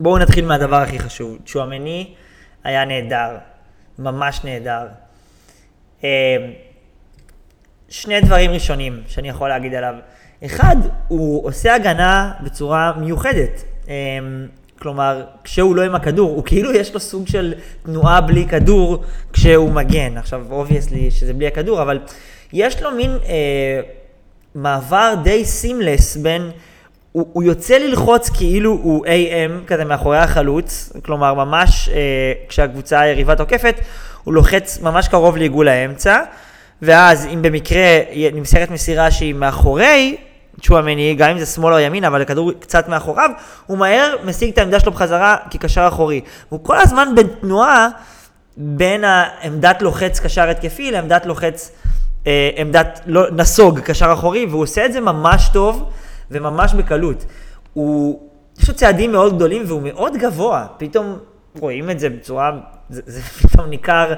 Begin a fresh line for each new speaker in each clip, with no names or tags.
בואו נתחיל מהדבר הכי חשוב. צ'ואמני היה נהדר, ממש נהדר. אה, שני דברים ראשונים שאני יכול להגיד עליו. אחד, הוא עושה הגנה בצורה מיוחדת. אה, כלומר, כשהוא לא עם הכדור, הוא כאילו יש לו סוג של תנועה בלי כדור כשהוא מגן. עכשיו, obviously שזה בלי הכדור, אבל יש לו מין אה, מעבר די seamless בין... הוא, הוא יוצא ללחוץ כאילו הוא AM כזה מאחורי החלוץ, כלומר ממש אה, כשהקבוצה היריבה תוקפת, הוא לוחץ ממש קרוב לעיגול האמצע, ואז אם במקרה נמסרת מסירה שהיא מאחורי צ'ואמני, גם אם זה שמאל או ימין, אבל הכדור קצת מאחוריו, הוא מהר משיג את העמדה שלו בחזרה כקשר אחורי. הוא כל הזמן בתנועה בין העמדת לוחץ קשר התקפי לעמדת לוחץ, אה, עמדת לא, נסוג קשר אחורי, והוא עושה את זה ממש טוב וממש בקלות. הוא, יש לו צעדים מאוד גדולים והוא מאוד גבוה, פתאום רואים את זה בצורה, זה, זה פתאום ניכר,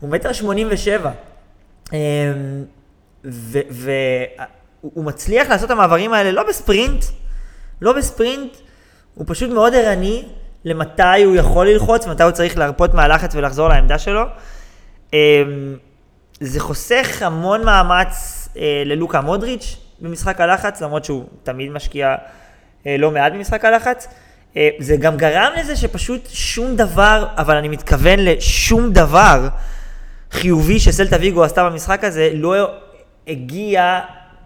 הוא מטר שמונים ושבע. אמ, והוא מצליח לעשות את המעברים האלה לא בספרינט, לא בספרינט, הוא פשוט מאוד ערני למתי הוא יכול ללחוץ, מתי הוא צריך להרפות מהלחץ ולחזור לעמדה שלו. אמ, זה חוסך המון מאמץ אה, ללוקה מודריץ' במשחק הלחץ, למרות שהוא תמיד משקיע אה, לא מעט במשחק הלחץ. אה, זה גם גרם לזה שפשוט שום דבר, אבל אני מתכוון לשום דבר חיובי שסלטה ויגו עשתה במשחק הזה, לא הגיע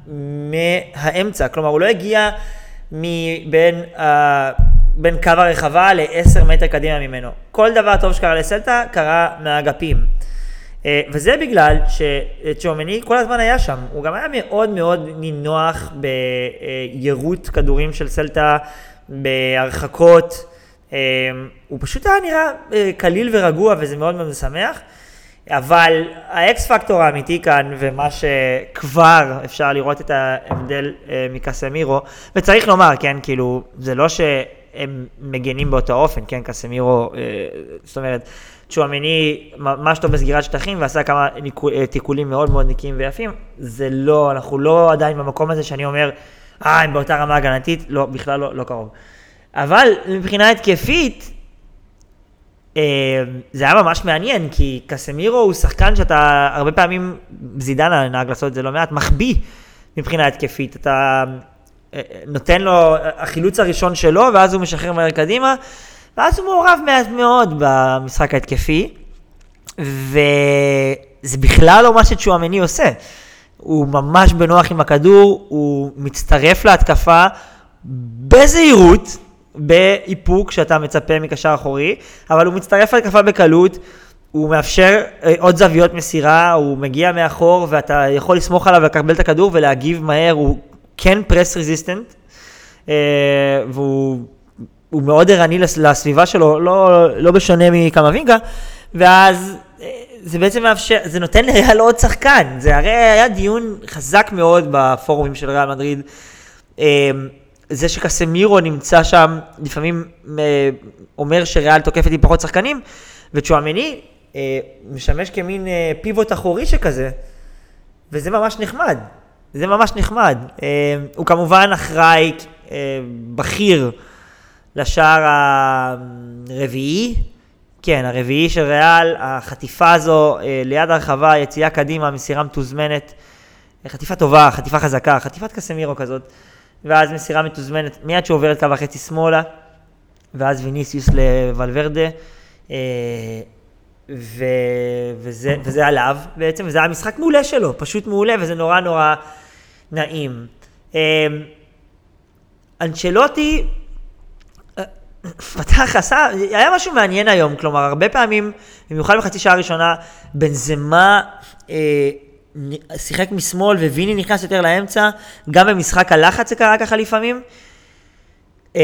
מהאמצע. כלומר, הוא לא הגיע מבין uh, בין קו הרחבה ל-10 מטר קדימה ממנו. כל דבר טוב שקרה לסלטה קרה מהאגפים. Uh, וזה בגלל שצ'ומני כל הזמן היה שם. הוא גם היה מאוד מאוד נינוח ביירוט כדורים של סלטה, בהרחקות. Uh, הוא פשוט היה נראה קליל ורגוע וזה מאוד מאוד משמח. אבל האקס פקטור האמיתי כאן, ומה שכבר אפשר לראות את ההבדל אה, מקסמירו, וצריך לומר, כן, כאילו, זה לא שהם מגנים באותו אופן, כן, קסמירו, אה, זאת אומרת, צ'ואמיני ממש טוב בסגירת שטחים ועשה כמה אה, תיקולים מאוד מאוד נקיים ויפים, זה לא, אנחנו לא עדיין במקום הזה שאני אומר, אה, הם באותה רמה הגנתית, לא, בכלל לא, לא קרוב. אבל מבחינה התקפית, אמ, זה היה ממש מעניין, כי קסמירו הוא שחקן שאתה, הרבה פעמים, זידן נהג לעשות את זה לא מעט, מחביא מבחינה התקפית. אתה אה, נותן לו החילוץ הראשון שלו, ואז הוא משחרר מהר קדימה, ואז הוא מעורב מעט מאוד במשחק ההתקפי, וזה בכלל לא מה שצ'ואמני עושה. הוא ממש בנוח עם הכדור, הוא מצטרף להתקפה בזהירות, באיפוק שאתה מצפה מקשר אחורי, אבל הוא מצטרף להתקפה בקלות, הוא מאפשר אה, עוד זוויות מסירה, הוא מגיע מאחור ואתה יכול לסמוך עליו לקבל את הכדור ולהגיב מהר, הוא כן פרס רזיסטנט, אה, והוא מאוד ערני לסביבה שלו, לא, לא בשונה מקמבינגה, ואז אה, זה בעצם מאפשר, זה נותן לריאל עוד שחקן, זה הרי היה דיון חזק מאוד בפורומים של ריאל מדריד. זה שקסמירו נמצא שם, לפעמים אה, אומר שריאל תוקפת עם פחות שחקנים, וצ'ואמני אה, משמש כמין אה, פיבוט אחורי שכזה, וזה ממש נחמד. זה ממש נחמד. אה, הוא כמובן אחראי אה, בכיר לשער הרביעי, כן, הרביעי של ריאל, החטיפה הזו אה, ליד הרחבה, יציאה קדימה, מסירה מתוזמנת, חטיפה טובה, חטיפה חזקה, חטיפת קסמירו כזאת. ואז מסירה מתוזמנת מיד שעוברת קו החצי שמאלה, ואז ויניסיוס לוולברדה, אה, ו... וזה, וזה עליו בעצם, וזה היה משחק מעולה שלו, פשוט מעולה, וזה נורא נורא נעים. אה, אנצ'לוטי אה, פתח, עשה, היה משהו מעניין היום, כלומר, הרבה פעמים, במיוחד בחצי שעה הראשונה, בנזמה אה, שיחק משמאל וויני נכנס יותר לאמצע, גם במשחק הלחץ זה קרה ככה לפעמים. אמ,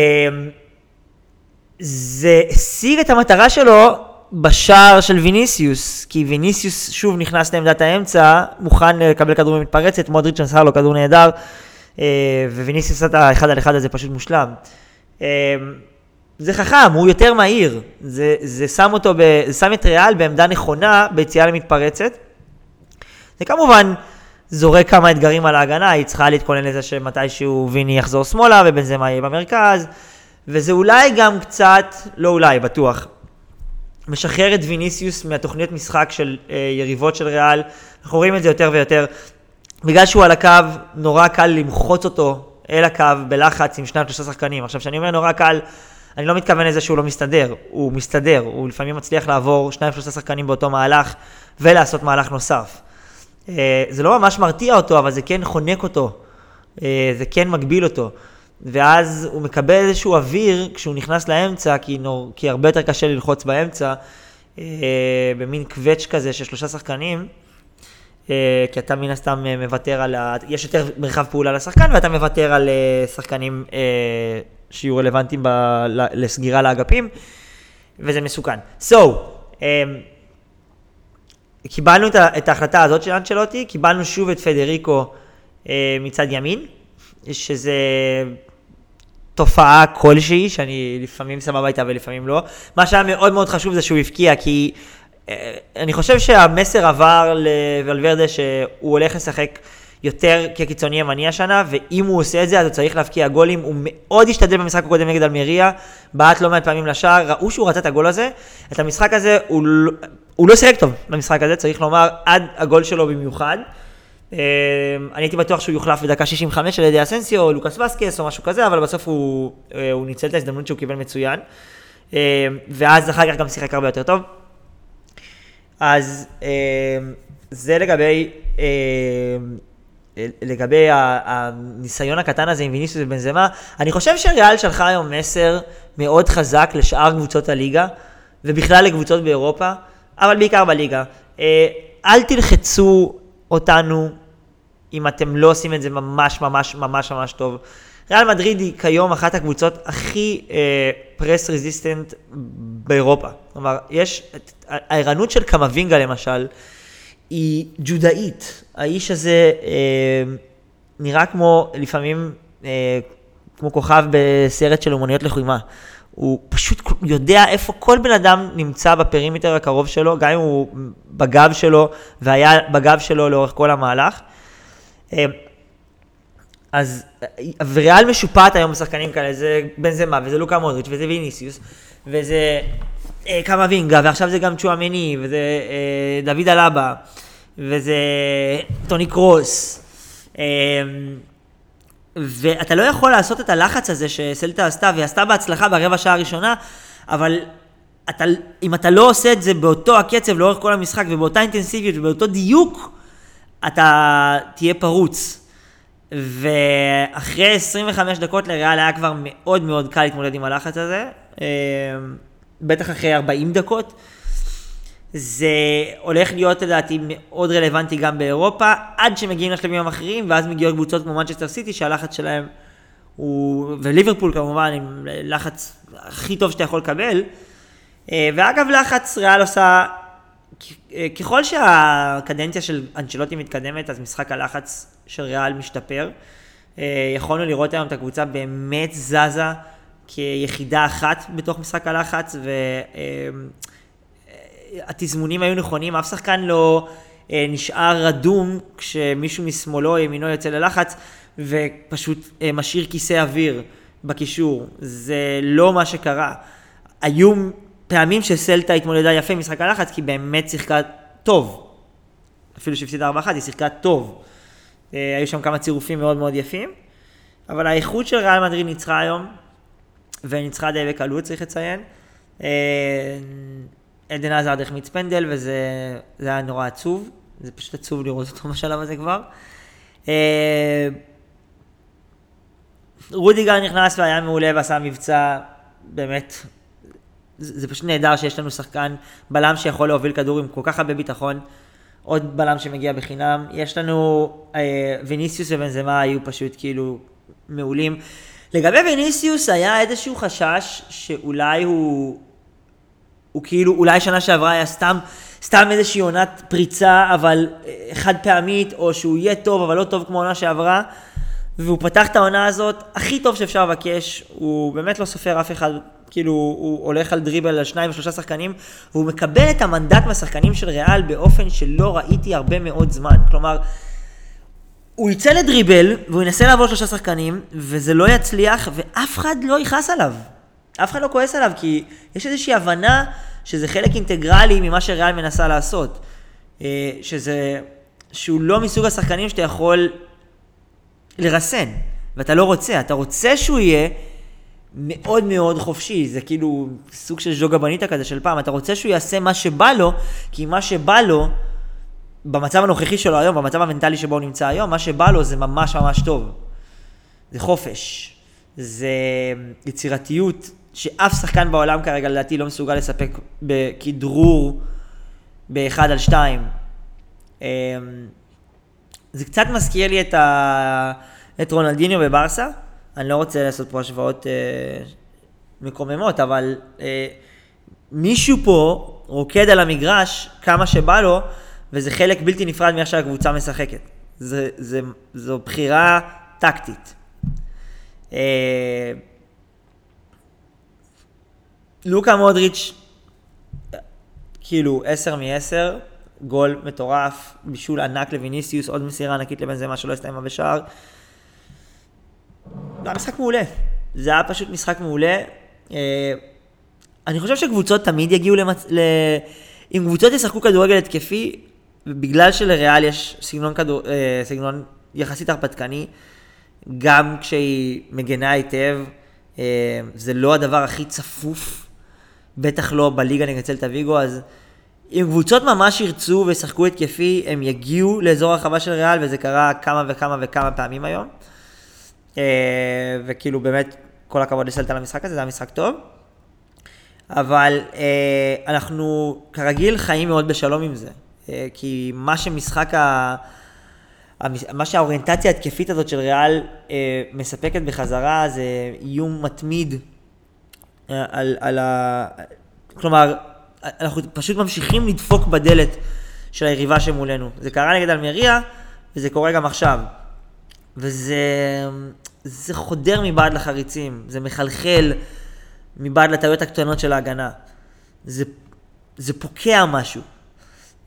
זה השיג את המטרה שלו בשער של ויניסיוס, כי ויניסיוס שוב נכנס לעמדת האמצע, מוכן לקבל כדור במתפרצת, מודריץ' נסע לו כדור נהדר, אה, וויניסיוס עשה את האחד על אחד הזה פשוט מושלם. אמ, זה חכם, הוא יותר מהיר, זה, זה שם אותו, ב, זה שם את ריאל בעמדה נכונה ביציאה למתפרצת. זה כמובן זורק כמה אתגרים על ההגנה, היא צריכה להתכונן לזה שמתישהו ויני יחזור שמאלה ובנזמה יהיה במרכז, וזה אולי גם קצת, לא אולי, בטוח, משחרר את ויניסיוס מהתוכניות משחק של אה, יריבות של ריאל, אנחנו רואים את זה יותר ויותר. בגלל שהוא על הקו, נורא קל למחוץ אותו אל הקו בלחץ עם שניים שלושה שחקנים. עכשיו, כשאני אומר נורא קל, אני לא מתכוון לזה שהוא לא מסתדר, הוא מסתדר, הוא לפעמים מצליח לעבור שניים שלושה שחקנים באותו מהלך ולעשות מהלך נוסף. אה, זה לא ממש מרתיע אותו, אבל זה כן חונק אותו, אה, זה כן מגביל אותו. ואז הוא מקבל איזשהו אוויר כשהוא נכנס לאמצע, כי, נור, כי הרבה יותר קשה ללחוץ באמצע, אה, במין קווץ' כזה של שלושה שחקנים, אה, כי אתה מן הסתם אה, מוותר על ה... יש יותר מרחב פעולה לשחקן, ואתה מוותר על אה, שחקנים אה, שיהיו רלוונטיים ב... לסגירה לאגפים, וזה מסוכן. So, אה, קיבלנו את, את ההחלטה הזאת של אנצ'לוטי, קיבלנו שוב את פדריקו אה, מצד ימין, שזה תופעה כלשהי, שאני לפעמים סבבה איתה ולפעמים לא. מה שהיה מאוד מאוד חשוב זה שהוא הבקיע, כי אה, אני חושב שהמסר עבר לוולברדה שהוא הולך לשחק יותר כקיצוני ימני השנה, ואם הוא עושה את זה אז הוא צריך להבקיע גולים. הוא מאוד השתדל במשחק הקודם נגד אלמריה, בעט לא מעט פעמים לשער, ראו שהוא רצה את הגול הזה. את המשחק הזה הוא, לא- הוא לא שיחק טוב במשחק הזה, צריך לומר, עד הגול שלו במיוחד. אמ, אני הייתי בטוח שהוא יוחלף בדקה 65 על ידי אסנסיו או לוקאס וסקס או משהו כזה, אבל בסוף הוא, אה, הוא ניצל את ההזדמנות שהוא קיבל מצוין. אמ, ואז אחר כך גם שיחק הרבה יותר טוב. אז אמ, זה לגבי, לגבי הניסיון הקטן הזה עם ויניסוס ובנזמה. אני חושב שריאל שלחה היום מסר מאוד חזק לשאר קבוצות הליגה, ובכלל לקבוצות באירופה, אבל בעיקר בליגה. אה, אל תלחצו אותנו אם אתם לא עושים את זה ממש ממש ממש ממש טוב. ריאל מדריד היא כיום אחת הקבוצות הכי פרס uh, רזיסטנט באירופה. כלומר, יש, הערנות של קמבינגה למשל, היא ג'ודאית. האיש הזה uh, נראה כמו, לפעמים, uh, כמו כוכב בסרט של אומנויות לחימה. הוא פשוט יודע איפה כל בן אדם נמצא בפרימטר הקרוב שלו, גם אם הוא בגב שלו והיה בגב שלו לאורך כל המהלך. אה, אז, וריאל משופעת היום בשחקנים כאלה, זה בנזמה, וזה לוקה מודריץ', וזה ויניסיוס, וזה אה, קמה וינגה, ועכשיו זה גם צ'ואמני, וזה אה, דוד אלבה, וזה טוני קרוס. אה, ואתה לא יכול לעשות את הלחץ הזה שסלטה עשתה, והיא עשתה בהצלחה ברבע שעה הראשונה, אבל אתה, אם אתה לא עושה את זה באותו הקצב לאורך כל המשחק, ובאותה אינטנסיביות ובאותו דיוק, אתה תהיה פרוץ. ואחרי 25 דקות לריאל היה כבר מאוד מאוד קל להתמודד עם הלחץ הזה, אה, בטח אחרי 40 דקות. זה הולך להיות לדעתי מאוד רלוונטי גם באירופה, עד שמגיעים לשלבים האחרים, ואז מגיעות קבוצות כמו מנצ'סטר סיטי, שהלחץ שלהם הוא, וליברפול כמובן, עם לחץ הכי טוב שאתה יכול לקבל. אה, ואגב, לחץ ריאל עושה, ככל שהקדנציה של אנצ'לוטי מתקדמת, אז משחק הלחץ של ריאל משתפר. אה, יכולנו לראות היום את הקבוצה באמת זזה כיחידה אחת בתוך משחק הלחץ, ו... אה, היו נכונים, אף שחקן לא אה, נשאר רדום כשמישהו משמאלו או ימינו יוצא ללחץ ופשוט אה, משאיר כיסא אוויר בקישור. זה לא מה שקרה. היו פעמים שסלטה התמודדה יפה עם משחק הלחץ כי באמת שיחקה טוב. אפילו שהפסידה 4-1 היא שיחקה טוב. אה, היו שם כמה צירופים מאוד מאוד יפים. אבל האיכות של ריאל מדריד ניצחה היום, וניצחה די בקלות צריך לציין. אה, עדן עזרד החמיץ פנדל, וזה היה נורא עצוב. זה פשוט עצוב לראות אותו בשלב הזה כבר. אה, רודיגר נכנס והיה מעולה ועשה מבצע, באמת, זה פשוט נהדר שיש לנו שחקן בלם שיכול להוביל כדור עם כל כך הרבה ביטחון. עוד בלם שמגיע בחינם. יש לנו, אה, ויניסיוס ובנזמה היו פשוט כאילו מעולים. לגבי ויניסיוס היה איזשהו חשש שאולי הוא הוא כאילו, אולי שנה שעברה היה סתם, סתם איזושהי עונת פריצה, אבל אה, חד פעמית, או שהוא יהיה טוב, אבל לא טוב כמו עונה שעברה. והוא פתח את העונה הזאת הכי טוב שאפשר לבקש, הוא באמת לא סופר אף אחד, כאילו הוא הולך על דריבל על שניים ושלושה שחקנים, והוא מקבל את המנדט מהשחקנים של ריאל באופן שלא ראיתי הרבה מאוד זמן. כלומר, הוא יצא לדריבל, והוא ינסה לעבור שלושה שחקנים, וזה לא יצליח, ואף אחד לא יכעס עליו. אף אחד לא כועס עליו, כי יש איזושהי הבנה שזה חלק אינטגרלי ממה שריאל מנסה לעשות. אה, שזה, שהוא לא מסוג השחקנים שאתה יכול לרסן, ואתה לא רוצה, אתה רוצה שהוא יהיה מאוד מאוד חופשי, זה כאילו סוג של ז'וגה בניטה כזה של פעם, אתה רוצה שהוא יעשה מה שבא לו, כי מה שבא לו, במצב הנוכחי שלו היום, במצב המנטלי שבו הוא נמצא היום, מה שבא לו זה ממש ממש טוב. זה חופש, זה יצירתיות, שאף שחקן בעולם כרגע לדעתי לא מסוגל לספק בכדרור באחד על שתיים. אמ, זה קצת מזכיר לי את, ה... את רונלדיניו בברסה. אני לא רוצה לעשות פה השוואות אה, מקוממות, אבל אה, מישהו פה רוקד על המגרש כמה שבא לו, וזה חלק בלתי נפרד מאיך שהקבוצה משחקת. זה, זה, זו בחירה טקטית. אה, לוקה מודריץ', כאילו 10 מ-10, גול מטורף, בישול ענק לויניסיוס, עוד מסירה ענקית לבן זמה שלא הסתיימה בשער. היה משחק מעולה. זה היה פשוט משחק מעולה. אה, אני חושב שקבוצות תמיד יגיעו למצ... ל... אם קבוצות ישחקו כדורגל התקפי, בגלל שלריאל יש סגנון, כדור... אה, סגנון יחסית הרפתקני, גם כשהיא מגנה היטב, אה, זה לא הדבר הכי צפוף, בטח לא בליגה נגד צלטה ויגו, אז אם קבוצות ממש ירצו וישחקו התקפי, הם יגיעו לאזור הרחבה של ריאל, וזה קרה כמה וכמה וכמה פעמים היום. וכאילו באמת, כל הכבוד לסלטה למשחק הזה, זה היה משחק טוב. אבל אה, אנחנו כרגיל חיים מאוד בשלום עם זה. אה, כי מה שמשחק ה... מה שהאוריינטציה התקפית הזאת של ריאל אה, מספקת בחזרה זה איום מתמיד אה, על, על ה... כלומר, אנחנו פשוט ממשיכים לדפוק בדלת של היריבה שמולנו. זה קרה נגד אלמריה, וזה קורה גם עכשיו. וזה זה חודר מבעד לחריצים, זה מחלחל מבעד לטעויות הקטנות של ההגנה. זה, זה פוקע משהו.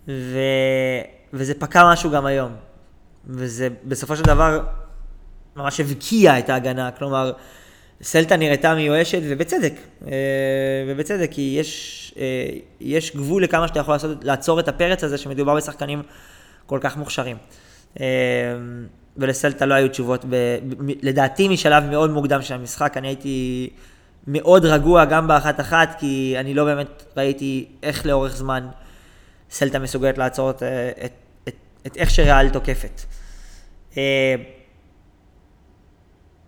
ו... וזה פקע משהו גם היום. וזה בסופו של דבר ממש הבקיע את ההגנה. כלומר, סלטה נראתה מיואשת, ובצדק. אה, ובצדק, כי יש, אה, יש גבול לכמה שאתה יכול לעשות, לעצור את הפרץ הזה שמדובר בשחקנים כל כך מוכשרים. ולסלטה לא היו תשובות, ב, ב, לדעתי משלב מאוד מוקדם של המשחק, אני הייתי מאוד רגוע גם באחת אחת, כי אני לא באמת ראיתי איך לאורך זמן סלטה מסוגלת לעצור את, את, את, את איך שריאל תוקפת. אה,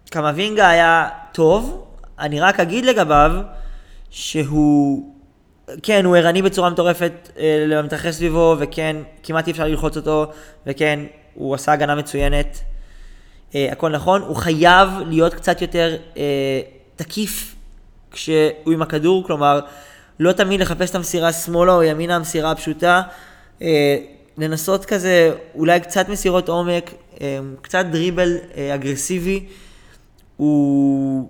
קמבינגה היה טוב, אני רק אגיד לגביו שהוא, כן, הוא ערני בצורה מטורפת אה, למתרחש סביבו, וכן, כמעט אי אפשר ללחוץ אותו, וכן, הוא עשה הגנה מצוינת, אה, הכל נכון, הוא חייב להיות קצת יותר אה, תקיף כשהוא עם הכדור, כלומר, לא תמיד לחפש את המסירה שמאלה או ימינה, המסירה הפשוטה, אה, לנסות כזה, אולי קצת מסירות עומק, אה, קצת דריבל אה, אגרסיבי, הוא...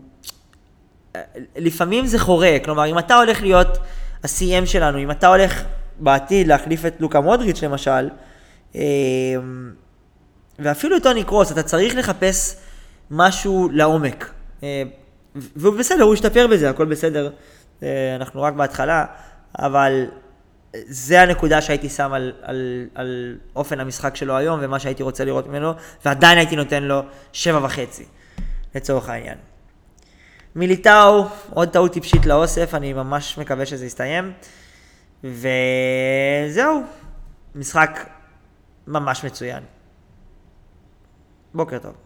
לפעמים זה חורה, כלומר, אם אתה הולך להיות ה-CM שלנו, אם אתה הולך בעתיד להחליף את לוקה מודריץ' למשל, אה, ואפילו את טוני קרוס, אתה צריך לחפש משהו לעומק. אה, והוא בסדר, הוא השתפר בזה, הכל בסדר. אה, אנחנו רק בהתחלה, אבל זה הנקודה שהייתי שם על, על, על אופן המשחק שלו היום, ומה שהייתי רוצה לראות ממנו, ועדיין הייתי נותן לו שבע וחצי, לצורך העניין. מיליטאו, עוד טעות טיפשית לאוסף, אני ממש מקווה שזה יסתיים. וזהו, משחק ממש מצוין. בוקר טוב.